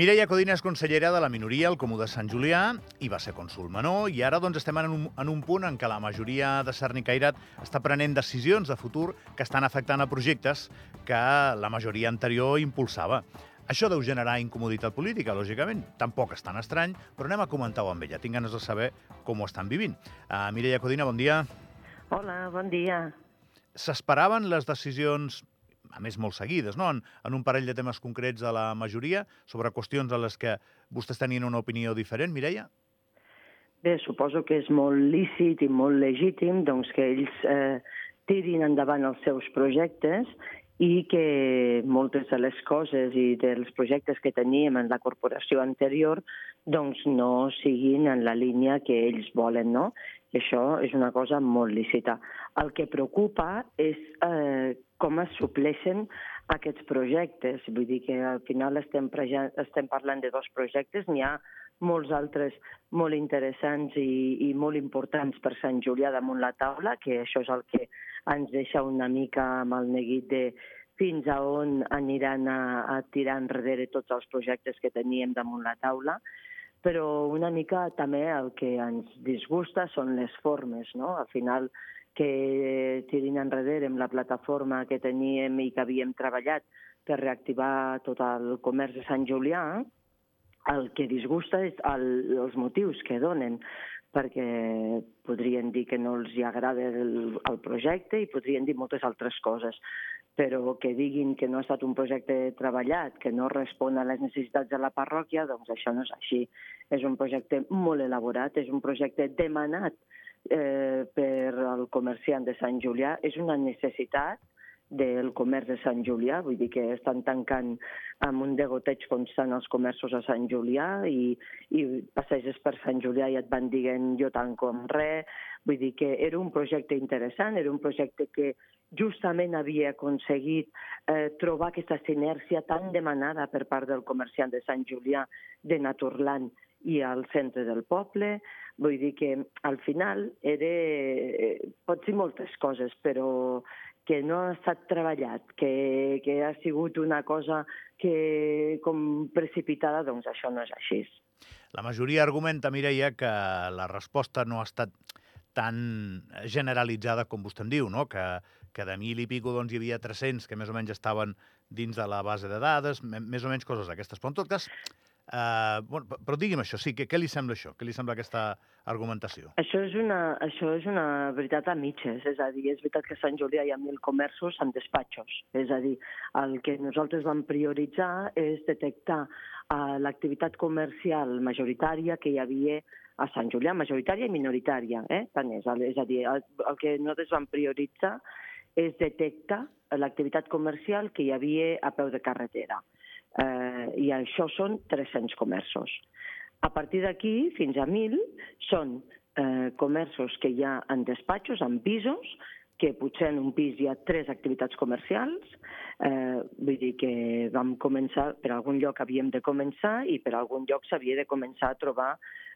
Mireia Codina és consellera de la minoria al Comú de Sant Julià i va ser cònsul menor i ara doncs, estem en un, en un punt en què la majoria de Cerny Cairat està prenent decisions de futur que estan afectant a projectes que la majoria anterior impulsava. Això deu generar incomoditat política, lògicament. Tampoc és tan estrany, però anem a comentar-ho amb ella. Tinc ganes de saber com ho estan vivint. Uh, Mireia Codina, bon dia. Hola, bon dia. S'esperaven les decisions a més molt seguides, no? en, en un parell de temes concrets de la majoria, sobre qüestions a les que vostès tenien una opinió diferent, Mireia? Bé, suposo que és molt lícit i molt legítim doncs, que ells eh, tirin endavant els seus projectes i que moltes de les coses i dels projectes que teníem en la corporació anterior doncs no siguin en la línia que ells volen, no? I això és una cosa molt lícita. El que preocupa és eh, com es supleixen aquests projectes. Vull dir que al final estem, estem parlant de dos projectes, n'hi ha molts altres molt interessants i, i molt importants per Sant Julià damunt la taula, que això és el que ens deixa una mica amb el neguit de fins a on aniran a, a tirar enrere tots els projectes que teníem damunt la taula, però una mica també el que ens disgusta són les formes, no? Al final, que tirin enrere amb la plataforma que teníem i que havíem treballat per reactivar tot el comerç de Sant Julià, el que disgusta és el, els motius que donen, perquè podrien dir que no els hi agrada el, el projecte i podrien dir moltes altres coses, però que diguin que no ha estat un projecte treballat, que no respon a les necessitats de la parròquia, doncs això no és així. És un projecte molt elaborat, és un projecte demanat eh, per al comerciant de Sant Julià és una necessitat del comerç de Sant Julià, vull dir que estan tancant amb un degoteig constant els comerços a Sant Julià i, i passeges per Sant Julià i et van dient jo tanco amb res, vull dir que era un projecte interessant, era un projecte que justament havia aconseguit eh, trobar aquesta sinergia tan demanada per part del comerciant de Sant Julià de Naturland i al centre del poble. Vull dir que al final era, eh, pot ser moltes coses, però que no ha estat treballat, que, que ha sigut una cosa que com precipitada, doncs això no és així. La majoria argumenta, Mireia, que la resposta no ha estat tan generalitzada com vostè em diu, no? que, que de mil i pico doncs, hi havia 300 que més o menys estaven dins de la base de dades, més o menys coses d'aquestes. Però en tot cas, Uh, bueno, però digui'm això, sí, què, què li sembla això? Què li sembla aquesta argumentació? Això és, una, això és una veritat a mitges, és a dir, és veritat que a Sant Julià hi ha mil comerços amb despatxos, és a dir, el que nosaltres vam prioritzar és detectar uh, l'activitat comercial majoritària que hi havia a Sant Julià, majoritària i minoritària, eh? tant és, és a dir, el, el que nosaltres vam prioritzar és detectar l'activitat comercial que hi havia a peu de carretera eh, i això són 300 comerços. A partir d'aquí, fins a 1.000, són eh, comerços que hi ha en despatxos, en pisos, que potser en un pis hi ha tres activitats comercials, eh, vull dir que vam començar, per algun lloc havíem de començar i per algun lloc s'havia de començar a trobar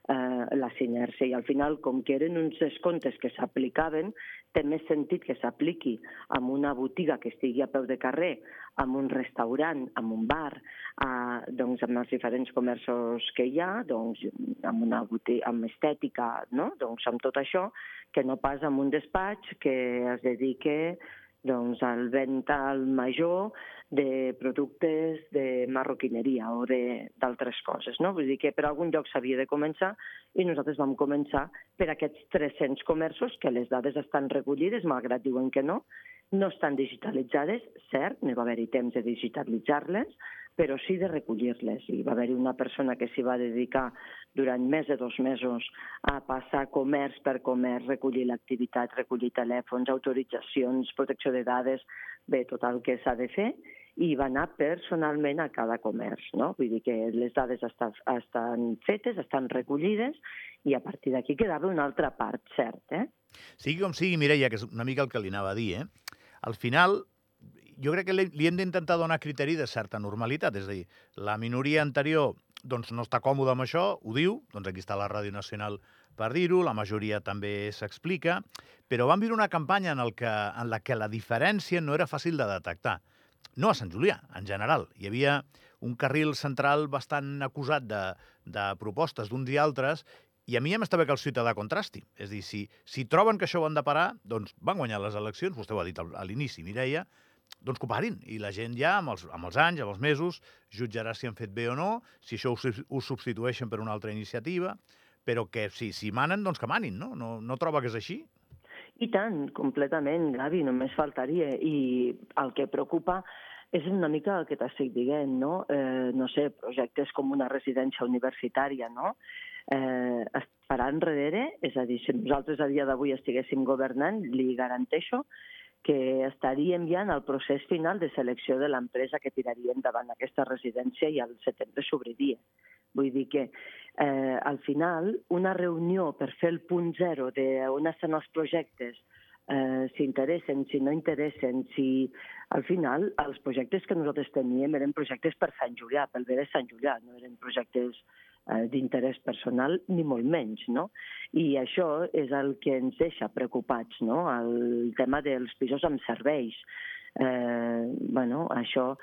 eh, la sinergia. I al final, com que eren uns descomptes que s'aplicaven, té més sentit que s'apliqui amb una botiga que estigui a peu de carrer, amb un restaurant, amb un bar, eh, doncs amb els diferents comerços que hi ha, doncs amb una botiga, amb estètica, no? doncs amb tot això, que no pas amb un despatx que es dedique doncs, al venda al major de productes de marroquineria o d'altres coses. No? Vull dir que per algun lloc s'havia de començar i nosaltres vam començar per aquests 300 comerços que les dades estan recollides, malgrat diuen que no, no estan digitalitzades, cert, no va haver-hi temps de digitalitzar-les, però sí de recollir-les. I va haver-hi una persona que s'hi va dedicar durant més de dos mesos a passar comerç per comerç, recollir l'activitat, recollir telèfons, autoritzacions, protecció de dades, bé, tot el que s'ha de fer, i va anar personalment a cada comerç. No? Vull dir que les dades estan, estan fetes, estan recollides, i a partir d'aquí quedava una altra part, cert, eh? Sigui com sigui, Mireia, que és una mica el que li anava a dir, eh? Al final, jo crec que li hem d'intentar donar criteri de certa normalitat, és a dir, la minoria anterior doncs, no està còmode amb això, ho diu, doncs aquí està la Ràdio Nacional per dir-ho, la majoria també s'explica, però vam viure una campanya en, el que, en la que la diferència no era fàcil de detectar. No a Sant Julià, en general. Hi havia un carril central bastant acusat de, de propostes d'uns i altres, i a mi em està bé que el ciutadà contrasti. És a dir, si, si troben que això ho han de parar, doncs van guanyar les eleccions, vostè ho ha dit a l'inici, Mireia, doncs que ho parin. I la gent ja, amb els, amb els anys, amb els mesos, jutjarà si han fet bé o no, si això ho, ho substitueixen per una altra iniciativa, però que si, si manen, doncs que manin, no? No, no troba que és així? I tant, completament, Gavi, només faltaria. I el que preocupa és una mica el que t'estic dient, no? Eh, no sé, projectes com una residència universitària, no? Eh, es farà enrere, és a dir, si nosaltres a dia d'avui estiguéssim governant, li garanteixo que estaríem ja en el procés final de selecció de l'empresa que tiraria endavant aquesta residència i al setembre s'obriria. Vull dir que eh, al final una reunió per fer el punt zero d'on estan els projectes, eh, si interessen, si no interessen, si... Al final, els projectes que nosaltres teníem eren projectes per Sant Julià, pel bé de Sant Julià, no eren projectes d'interès personal, ni molt menys, no? I això és el que ens deixa preocupats, no? El tema dels pisos amb serveis. Eh, bueno, això,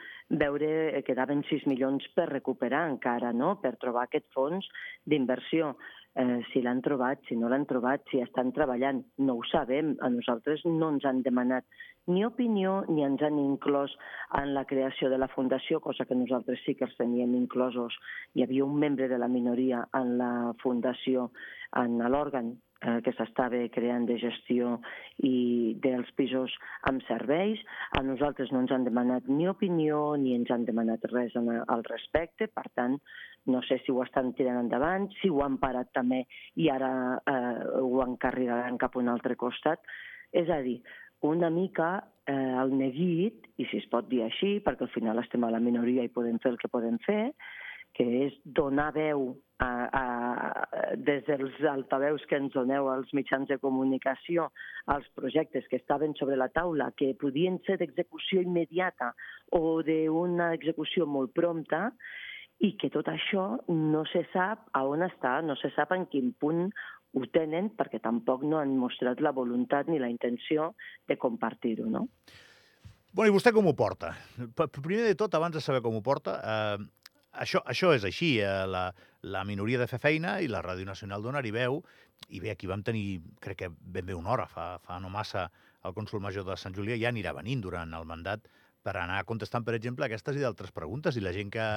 veure, quedaven 6 milions per recuperar encara, no?, per trobar aquest fons d'inversió eh, si l'han trobat, si no l'han trobat, si estan treballant. No ho sabem. A nosaltres no ens han demanat ni opinió ni ens han inclòs en la creació de la Fundació, cosa que nosaltres sí que els teníem inclosos. Hi havia un membre de la minoria en la Fundació, en l'òrgan eh, que s'estava creant de gestió i dels pisos amb serveis. A nosaltres no ens han demanat ni opinió ni ens han demanat res al respecte, per tant, no sé si ho estan tirant endavant, si ho han parat també i ara eh, ho encarregaran cap a un altre costat. És a dir, una mica eh, el neguit, i si es pot dir així, perquè al final estem a la minoria i podem fer el que podem fer, que és donar veu a, a, des dels altaveus que ens doneu als mitjans de comunicació als projectes que estaven sobre la taula, que podien ser d'execució immediata o d'una execució molt prompta, i que tot això no se sap a on està, no se sap en quin punt ho tenen, perquè tampoc no han mostrat la voluntat ni la intenció de compartir-ho, no? Bueno, i vostè com ho porta? Primer de tot, abans de saber com ho porta, eh, això, això és així, eh, la, la minoria de fer feina i la Ràdio Nacional donar-hi veu, i bé, aquí vam tenir, crec que ben bé una hora, fa, fa no massa, el cònsul major de Sant Julià ja anirà venint durant el mandat per anar contestant, per exemple, aquestes i d'altres preguntes, i la gent que,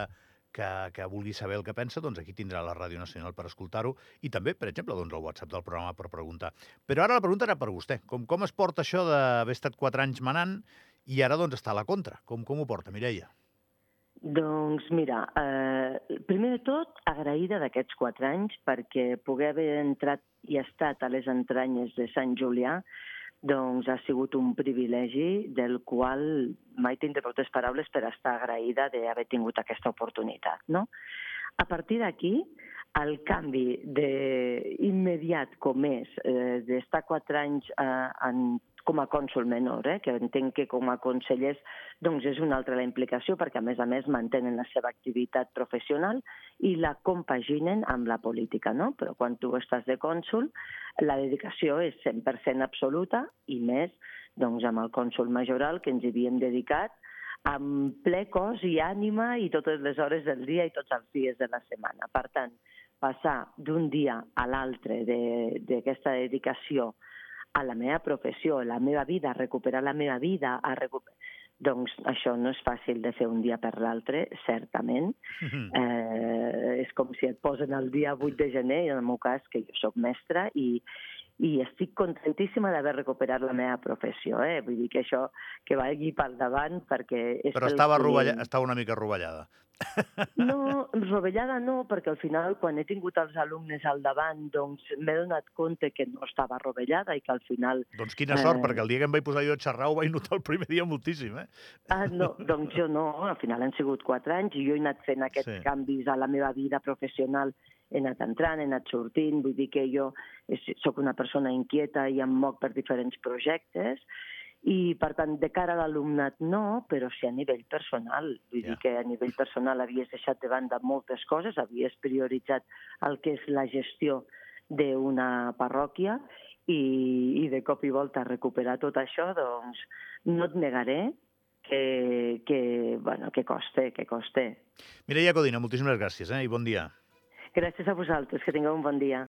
que, que vulgui saber el que pensa, doncs aquí tindrà la Ràdio Nacional per escoltar-ho i també, per exemple, doncs el WhatsApp del programa per preguntar. Però ara la pregunta era per vostè. Com, com es porta això d'haver estat quatre anys manant i ara doncs està a la contra? Com, com ho porta, Mireia? Doncs mira, eh, primer de tot, agraïda d'aquests quatre anys perquè poder haver entrat i estat a les entranyes de Sant Julià doncs ha sigut un privilegi del qual mai tindré moltes paraules per estar agraïda d'haver tingut aquesta oportunitat. No? A partir d'aquí, el canvi de, immediat com és eh, d'estar quatre anys eh, en com a cònsul menor, eh, que entenc que com a consellers doncs és una altra la implicació perquè a més a més mantenen la seva activitat professional i la compaginen amb la política, no? Però quan tu estàs de cònsul, la dedicació és 100% absoluta i més doncs, amb el cònsul majoral que ens hi havíem dedicat amb ple cos i ànima i totes les hores del dia i tots els dies de la setmana. Per tant, passar d'un dia a l'altre d'aquesta de, dedicació a la meva professió, a la meva vida, a recuperar la meva vida, a recuperar... Doncs això no és fàcil de fer un dia per l'altre, certament. Mm -hmm. eh, és com si et posen el dia 8 de gener, en el meu cas, que jo sóc mestra, i, i estic contentíssima d'haver recuperat la meva professió, eh? Vull dir que això que vagi pel davant perquè... És Però estava, rovella... estava una mica rovellada. No, rovellada no, perquè al final, quan he tingut els alumnes al davant, doncs m'he donat compte que no estava rovellada i que al final... Doncs quina sort, eh... perquè el dia que em vaig posar jo a xerrar ho vaig notar el primer dia moltíssim, eh? Ah, no, doncs jo no, al final han sigut quatre anys i jo he anat fent aquests sí. canvis a la meva vida professional he anat entrant, he anat sortint, vull dir que jo sóc una persona inquieta i em moc per diferents projectes, i, per tant, de cara a l'alumnat no, però sí a nivell personal. Vull yeah. dir que a nivell personal havies deixat de banda moltes coses, havies prioritzat el que és la gestió d'una parròquia i, i de cop i volta recuperar tot això, doncs no et negaré que, que, bueno, que costa, que costa. Mireia Codina, moltíssimes gràcies eh? i bon dia. Gràcies a vosaltres, que tingueu un bon dia.